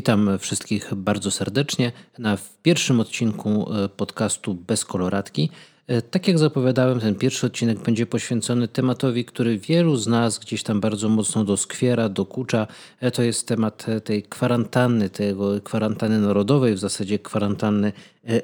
Witam wszystkich bardzo serdecznie na pierwszym odcinku e, podcastu Bez koloratki. E, tak jak zapowiadałem, ten pierwszy odcinek będzie poświęcony tematowi, który wielu z nas gdzieś tam bardzo mocno doskwiera, dokucza. E, to jest temat tej kwarantanny, tego kwarantanny narodowej, w zasadzie kwarantanny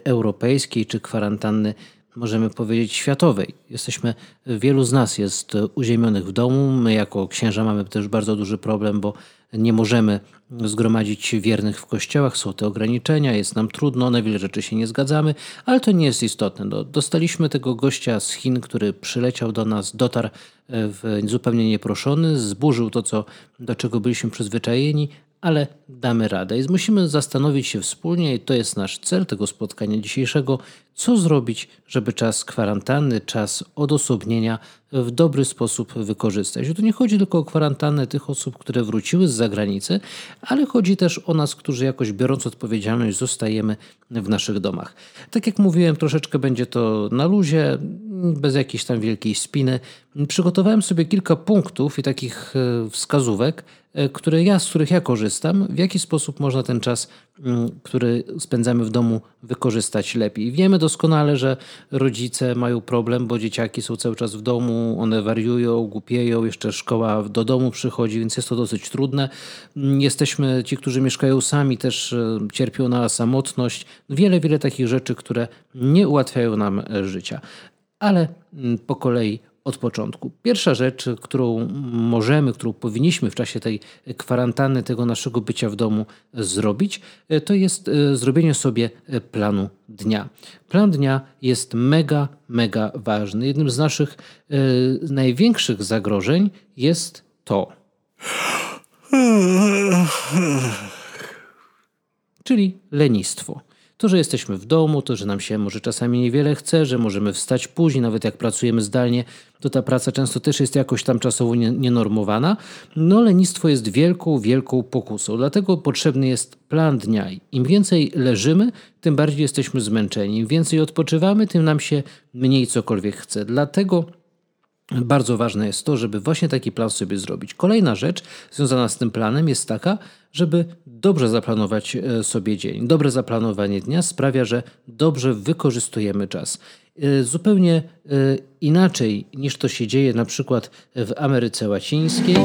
europejskiej czy kwarantanny możemy powiedzieć, światowej. Jesteśmy, wielu z nas jest uziemionych w domu. My jako księża mamy też bardzo duży problem, bo nie możemy zgromadzić wiernych w kościołach, są te ograniczenia, jest nam trudno, na wiele rzeczy się nie zgadzamy, ale to nie jest istotne. No, dostaliśmy tego gościa z Chin, który przyleciał do nas, dotarł e, w, zupełnie nieproszony, zburzył to, co, do czego byliśmy przyzwyczajeni, ale damy radę. I musimy zastanowić się wspólnie, i to jest nasz cel tego spotkania dzisiejszego, co zrobić, żeby czas kwarantanny, czas odosobnienia w dobry sposób wykorzystać. Tu nie chodzi tylko o kwarantannę tych osób, które wróciły z zagranicy, ale chodzi też o nas, którzy jakoś biorąc odpowiedzialność zostajemy w naszych domach. Tak jak mówiłem, troszeczkę będzie to na luzie, bez jakiejś tam wielkiej spiny. Przygotowałem sobie kilka punktów i takich e, wskazówek, e, które ja, z których ja korzystam, w jaki sposób można ten czas, który spędzamy w domu, wykorzystać lepiej. Wiemy doskonale, że rodzice mają problem, bo dzieciaki są cały czas w domu, one wariują, głupieją, jeszcze szkoła do domu przychodzi, więc jest to dosyć trudne. Mm, jesteśmy, ci, którzy mieszkają sami, też e, cierpią na samotność. Wiele, wiele takich rzeczy, które nie ułatwiają nam życia. Ale mm, po kolei od początku. Pierwsza rzecz, którą możemy, którą powinniśmy w czasie tej kwarantanny, tego naszego bycia w domu zrobić, e, to jest e, zrobienie sobie e, planu dnia. Plan dnia jest mega, mega ważny. Jednym z naszych największych zagrożeń jest to. Czyli lenistwo. To, że jesteśmy w domu, to, że nam się może czasami niewiele chce, że możemy wstać później, nawet jak pracujemy zdalnie, to ta praca często też jest jakoś tam czasowo nienormowana. No lenistwo jest wielką, wielką pokusą. Dlatego potrzebny jest plan dnia. Im więcej leżymy, tym bardziej jesteśmy zmęczeni. Im więcej odpoczywamy, tym nam się mniej cokolwiek chce. Dlatego bardzo ważne jest to, żeby właśnie taki plan sobie zrobić. Kolejna rzecz związana z tym planem jest taka, żeby dobrze zaplanować e, sobie dzień. Dobre zaplanowanie dnia sprawia, że dobrze wykorzystujemy czas. E, zupełnie e, inaczej niż to się dzieje na przykład w Ameryce Łacińskiej.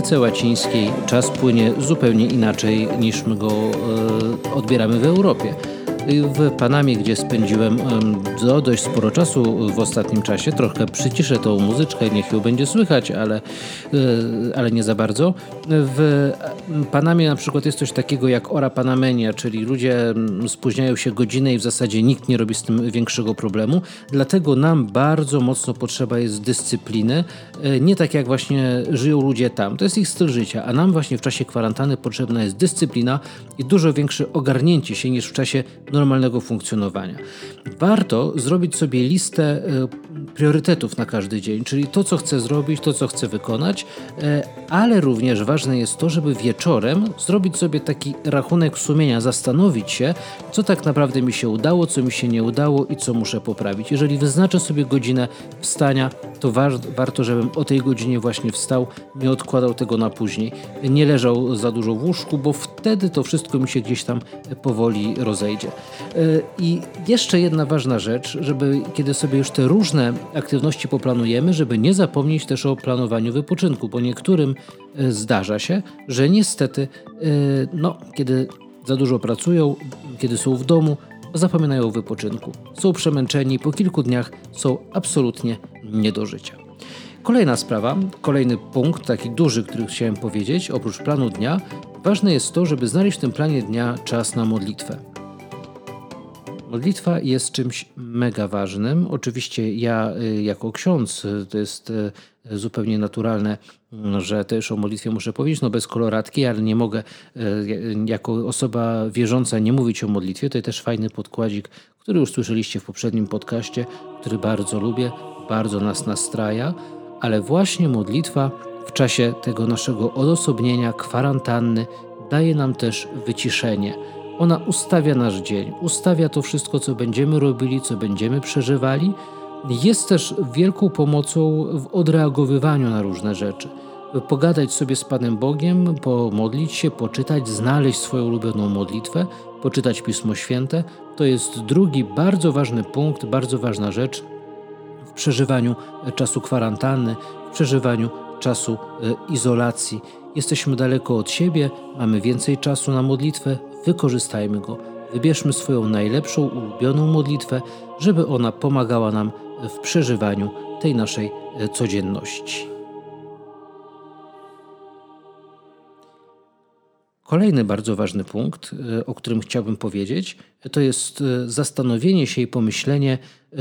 Ameryce Łacińskiej czas płynie zupełnie inaczej niż my go e, odbieramy w Europie w Panamie, gdzie spędziłem do dość sporo czasu w ostatnim czasie. Trochę przyciszę tą muzyczkę, niech ją będzie słychać, ale, e, ale nie za bardzo. W Panamie na przykład jest coś takiego jak ora panamenia, czyli ludzie spóźniają się godzinę i w zasadzie nikt nie robi z tym większego problemu. Dlatego nam bardzo mocno potrzeba jest dyscypliny. E, nie tak jak właśnie żyją ludzie tam. To jest ich styl życia, a nam właśnie w czasie kwarantanny potrzebna jest dyscyplina i dużo większe ogarnięcie się niż w czasie normalnego funkcjonowania. Warto zrobić sobie listę e, priorytetów na każdy dzień, czyli to, co chcę zrobić, to, co chcę wykonać, e, ale również ważne jest to, żeby wieczorem zrobić sobie taki rachunek sumienia, zastanowić się, co tak naprawdę mi się udało, co mi się nie udało i co muszę poprawić. Jeżeli wyznaczę sobie godzinę wstania, to war warto, żebym o tej godzinie właśnie wstał, nie odkładał tego na później, nie leżał za dużo w łóżku, bo wtedy to wszystko mi się gdzieś tam powoli rozejdzie. E, I jeszcze jedna ważna rzecz, żeby kiedy sobie już te różne aktywności poplanujemy, żeby nie zapomnieć też o planowaniu wypoczynku, bo niektórym e, zdarza się, że niestety, e, no, kiedy za dużo pracują, kiedy są w domu, zapominają o wypoczynku. Są przemęczeni, po kilku dniach są absolutnie nie do życia. Kolejna sprawa, kolejny punkt, taki duży, który chciałem powiedzieć, oprócz planu dnia, ważne jest to, żeby znaleźć w tym planie dnia czas na modlitwę. Modlitwa jest czymś mega ważnym. Oczywiście ja y, jako ksiądz y, to jest y, zupełnie naturalne, że też o modlitwie muszę powiedzieć, no bez koloratki, ale nie mogę jako osoba wierząca nie mówić o modlitwie. To też fajny podkładzik, który już słyszeliście w poprzednim podcaście, który bardzo lubię, bardzo nas nastraja, ale właśnie modlitwa w czasie tego naszego odosobnienia, kwarantanny daje nam też wyciszenie Ona ustawia nasz dzień, ustawia to wszystko, co będziemy robili, co będziemy przeżywali. Jest też wielką pomocą w odreagowywaniu na różne rzeczy. Pogadać sobie z Panem Bogiem, pomodlić się, poczytać, znaleźć swoją ulubioną modlitwę, poczytać Pismo Święte. To jest drugi bardzo ważny punkt, bardzo ważna rzecz w przeżywaniu czasu kwarantanny, w przeżywaniu czasu e, izolacji. Jesteśmy daleko od siebie, mamy więcej czasu na modlitwę, wykorzystajmy go. Wybierzmy swoją najlepszą, ulubioną modlitwę, żeby ona pomagała nam w przeżywaniu tej naszej e, codzienności. Kolejny bardzo ważny punkt, e, o którym chciałbym powiedzieć, to jest zastanowienie się i pomyślenie,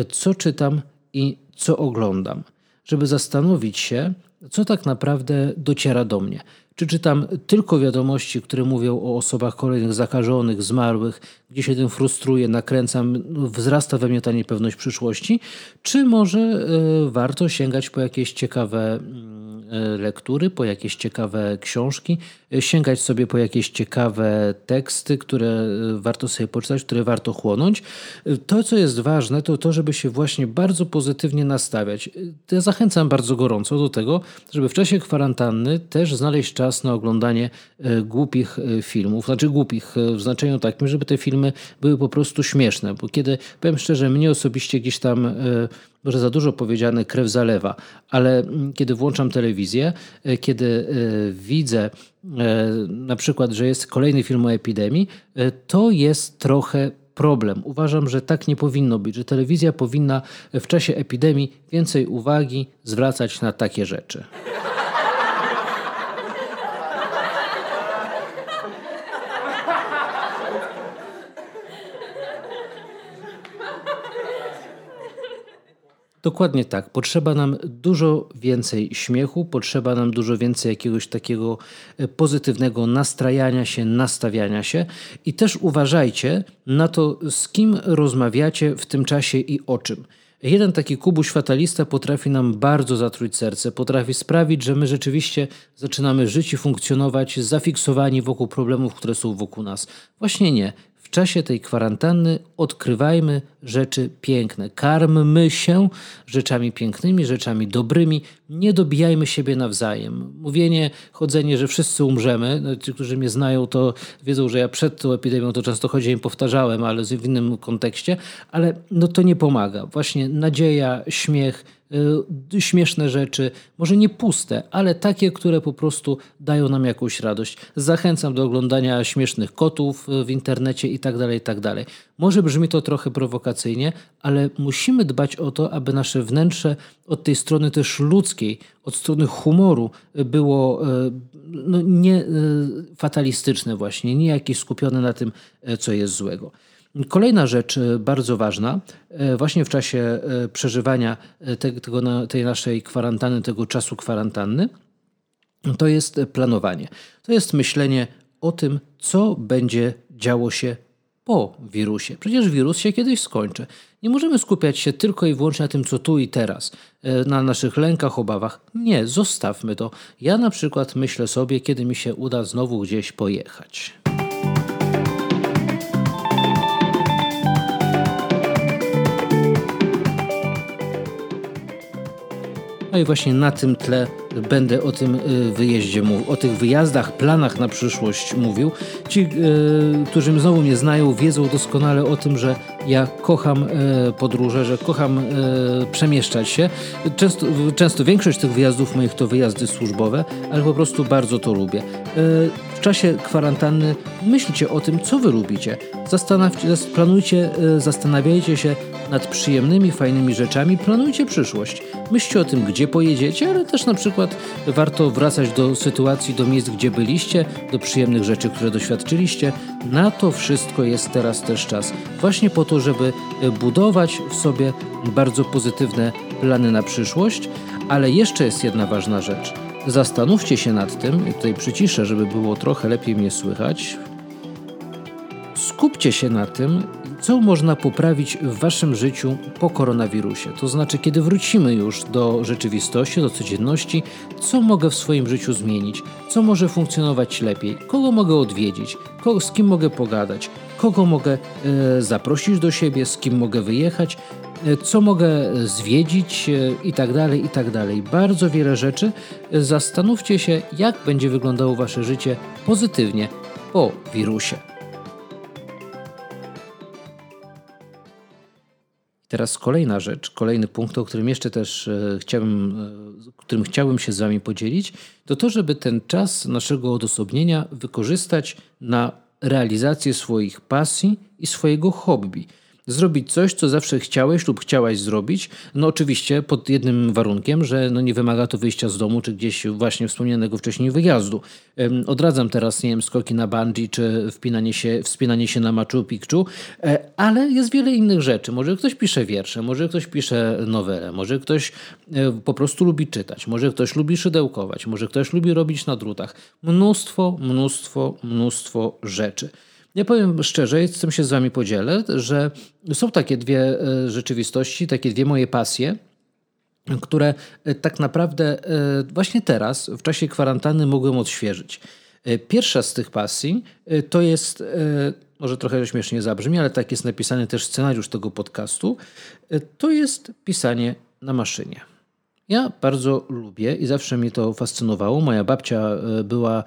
co czytam i co oglądam, żeby zastanowić się, co tak naprawdę dociera do mnie. Czy czytam tylko wiadomości, które mówią o osobach kolejnych zakażonych, zmarłych, gdzie się tym frustruję, nakręcam, wzrasta we mnie ta niepewność przyszłości, czy może y, warto sięgać po jakieś ciekawe mm, y, lektury, po jakieś ciekawe książki, y, sięgać sobie po jakieś ciekawe teksty, które warto sobie poczytać, które warto chłonąć. To, co jest ważne, to to, żeby się właśnie bardzo pozytywnie nastawiać. Ja zachęcam bardzo gorąco do tego, żeby w czasie kwarantanny też znaleźć czas na oglądanie głupich filmów, znaczy głupich w znaczeniu takim, żeby te filmy były po prostu śmieszne, bo kiedy, powiem szczerze, mnie osobiście gdzieś tam, e, może za dużo powiedziane, krew zalewa, ale mm, kiedy włączam telewizję, e, kiedy e, widzę na przykład, że jest kolejny film o epidemii, to jest trochę problem. Uważam, że tak nie powinno być, że telewizja powinna w czasie epidemii więcej uwagi zwracać na takie rzeczy. Dokładnie tak. Potrzeba nam dużo więcej śmiechu, potrzeba nam dużo więcej jakiegoś takiego e, pozytywnego nastrajania się, nastawiania się. I też uważajcie na to, z kim rozmawiacie w tym czasie i o czym. Jeden taki kubuś fatalista potrafi nam bardzo zatruć serce, potrafi sprawić, że my rzeczywiście zaczynamy żyć i funkcjonować zafiksowani wokół problemów, które są wokół nas. Właśnie nie. W czasie tej kwarantanny odkrywajmy rzeczy piękne. Karmmy się rzeczami pięknymi, rzeczami dobrymi. Nie dobijajmy siebie nawzajem. Mówienie, chodzenie, że wszyscy umrzemy. No, ci, którzy mnie znają, to wiedzą, że ja przed tą epidemią to często chodziłem powtarzałem, ale w innym kontekście. Ale no to nie pomaga. Właśnie nadzieja, śmiech, śmieszne rzeczy, może nie puste, ale takie, które po prostu dają nam jakąś radość. Zachęcam do oglądania śmiesznych kotów y, w internecie i tak dalej, i tak. Może brzmi to trochę prowokacyjnie, ale musimy dbać o to, aby nasze wnętrze od tej strony też ludzkiej, od strony humoru było y, no, nie fatalistyczne właśnie, nie jakieś skupione na tym, co jest złego. Kolejna rzecz e, bardzo ważna, e, właśnie w czasie e, przeżywania tego, tej naszej kwarantanny, tego czasu kwarantanny, to jest planowanie. To jest myślenie o tym, co będzie działo się po wirusie. Przecież wirus się kiedyś skończy. Nie możemy skupiać się tylko i wyłącznie na tym, co tu i teraz, na naszych lękach, obawach. Nie, zostawmy to. Ja na przykład myślę sobie, kiedy mi się uda znowu gdzieś pojechać. No i właśnie na tym tle będę o tym y, wyjeździe mówił, o tych wyjazdach, planach na przyszłość mówił. Ci, y, którzy znowu mnie znają, wiedzą doskonale o tym, że ja kocham y, podróże, że kocham przemieszczać się. Często, często większość tych wyjazdów moich to wyjazdy służbowe, ale po prostu bardzo to lubię. W czasie kwarantanny myślcie o tym, co wy lubicie. Zastanawcie, planujcie, zastanawiajcie się nad przyjemnymi, fajnymi rzeczami, planujcie przyszłość. Myślcie o tym, gdzie pojedziecie, ale też na przykład warto wracać do sytuacji, do miejsc, gdzie byliście, do przyjemnych rzeczy, które doświadczyliście. Na to wszystko jest teraz też czas. Właśnie po to, żeby budować w sobie bardzo pozytywne plany na przyszłość, ale jeszcze jest jedna ważna rzecz. Zastanówcie się nad tym, tutaj przyciszę, żeby było trochę lepiej mnie słychać. Skupcie się na tym, co można poprawić w Waszym życiu po koronawirusie. To znaczy, kiedy wrócimy już do rzeczywistości, do codzienności, co mogę w swoim życiu zmienić, co może funkcjonować lepiej, kogo mogę odwiedzić, kogo, z kim mogę pogadać, kogo mogę e, zaprosić do siebie, z kim mogę wyjechać, e, co mogę zwiedzić e, i tak dalej, i tak. Bardzo wiele rzeczy. Zastanówcie się, jak będzie wyglądało Wasze życie pozytywnie po wirusie. Teraz kolejna rzecz, kolejny punkt, o którym jeszcze też e, chciałbym, e, którym chciałbym się z Wami podzielić, to to, żeby ten czas naszego odosobnienia wykorzystać na realizację swoich pasji i swojego hobby zrobić coś, co zawsze chciałeś lub chciałaś zrobić. No oczywiście pod jednym warunkiem, że no nie wymaga to wyjścia z domu, czy gdzieś właśnie wspomnianego wcześniej wyjazdu. Odradzam teraz, nie wiem, skoki na bungee, czy wpinanie się, wspinanie się na Machu Picchu, e, ale jest wiele innych rzeczy. Może ktoś pisze wiersze, może ktoś pisze nowelę, może ktoś e, po prostu lubi czytać, może ktoś lubi szydełkować, może ktoś lubi robić na drutach. Mnóstwo, mnóstwo, mnóstwo rzeczy. Ja powiem szczerze, z tym się z Wami podzielę, że są takie dwie e, rzeczywistości, takie dwie moje pasje, które e, tak naprawdę e, właśnie teraz, w czasie kwarantanny, mogłem odświeżyć. Pierwsza z tych pasji to jest, może trochę śmiesznie zabrzmi, ale tak jest napisany też scenariusz tego podcastu, to jest pisanie na maszynie. Ja bardzo lubię i zawsze mnie to fascynowało. Moja babcia e, była,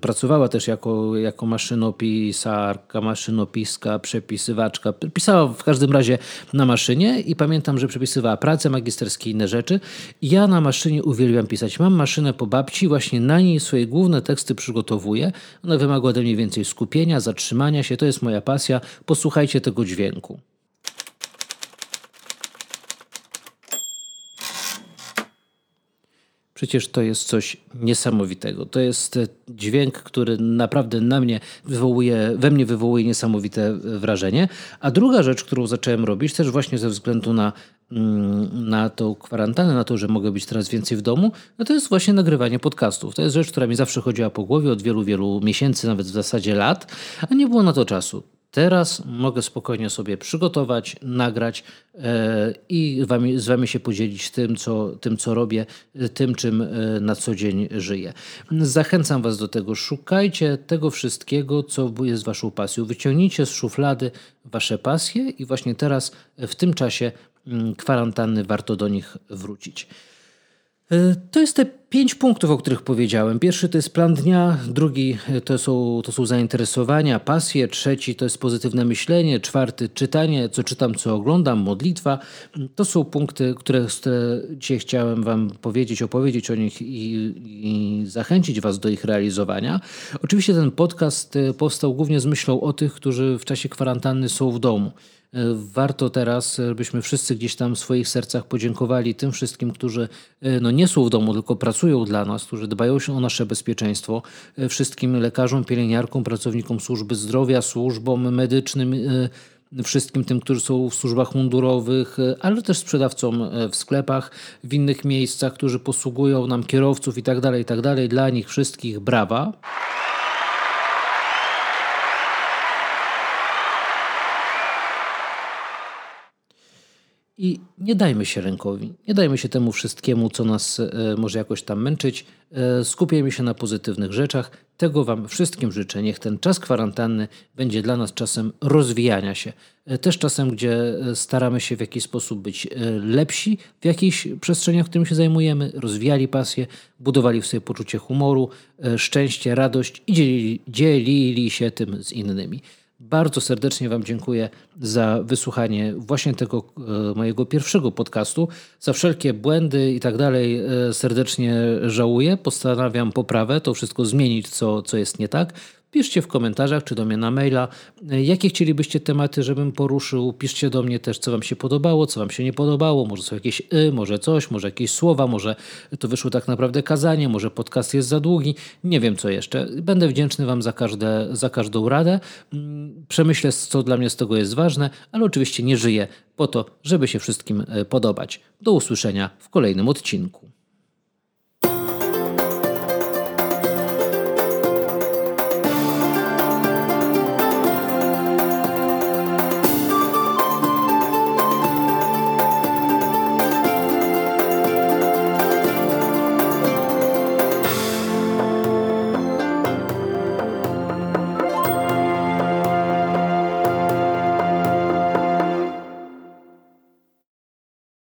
pracowała też jako, jako maszynopisarka, maszynopiska, przepisywaczka. Pisała w każdym razie na maszynie i pamiętam, że przepisywała pracę magisterskie i inne rzeczy. Ja na maszynie uwielbiam pisać. Mam maszynę po babci, właśnie na niej swoje główne teksty przygotowuję. One wymagają ode mnie więcej skupienia, zatrzymania się. To jest moja pasja. Posłuchajcie tego dźwięku. Przecież to jest coś niesamowitego. To jest e, dźwięk, który naprawdę na mnie wywołuje, we mnie wywołuje niesamowite wrażenie. A druga rzecz, którą zacząłem robić, też właśnie ze względu na, mm, na tą kwarantannę, na to, że mogę być teraz więcej w domu, no to jest właśnie nagrywanie podcastów. To jest rzecz, która mi zawsze chodziła po głowie od wielu, wielu miesięcy, nawet w zasadzie lat, a nie było na to czasu. Teraz mogę spokojnie sobie przygotować, nagrać e, i wami, z Wami się podzielić tym co, tym, co robię, tym, czym e, na co dzień żyję. Zachęcam Was do tego. Szukajcie tego wszystkiego, co jest Waszą pasją. Wyciągnijcie z szuflady Wasze pasje i właśnie teraz, w tym czasie mm, kwarantanny, warto do nich wrócić. To jest te pięć punktów, o których powiedziałem. Pierwszy to jest plan dnia, drugi e, to są, to są zainteresowania, pasje, trzeci to jest pozytywne myślenie, czwarty czytanie, co czytam, co oglądam, modlitwa. To są punkty, które dzisiaj chciałem Wam powiedzieć, opowiedzieć o nich i, i zachęcić Was do ich realizowania. Oczywiście ten podcast e, powstał głównie z myślą o tych, którzy w czasie kwarantanny są w domu. E, warto teraz, byśmy wszyscy gdzieś tam w swoich sercach podziękowali tym wszystkim, którzy e, no nie są w domu, tylko pracują dla nas, którzy dbają się o nasze bezpieczeństwo, e, wszystkim lekarzom, pielęgniarkom, pracownikom służby zdrowia, służbom medycznym, wszystkim tym, którzy są w służbach mundurowych, ale też sprzedawcom w sklepach, w innych miejscach, którzy posługują nam kierowców i tak dalej, i tak dalej. Dla nich wszystkich brawa. I nie dajmy się rękowi, nie dajmy się temu wszystkiemu, co nas e, może jakoś tam męczyć. E, skupiajmy się na pozytywnych rzeczach. Tego Wam wszystkim życzę. Niech ten czas kwarantanny będzie dla nas czasem rozwijania się. E, też czasem, gdzie staramy się w jakiś sposób być lepsi w jakichś przestrzeniach, którym się zajmujemy, rozwijali pasję, budowali w sobie poczucie humoru, szczęście, radość i dzielili, dzielili się tym z innymi. Bardzo serdecznie Wam dziękuję za wysłuchanie właśnie tego e, mojego pierwszego podcastu. Za wszelkie błędy i tak dalej e, serdecznie żałuję. Postanawiam poprawę, to wszystko zmienić, co, co jest nie tak. Piszcie w komentarzach czy do mnie na maila, jakie chcielibyście tematy, żebym poruszył. Piszcie do mnie też, co Wam się podobało, co Wam się nie podobało. Może są jakieś y, może coś, może jakieś słowa, może to wyszło tak naprawdę kazanie, może podcast jest za długi. Nie wiem co jeszcze. Będę wdzięczny Wam za, każde, za każdą radę. Mm, przemyślę, co dla mnie z tego jest ważne, ale oczywiście nie żyję po to, żeby się wszystkim y, podobać. Do usłyszenia w kolejnym odcinku.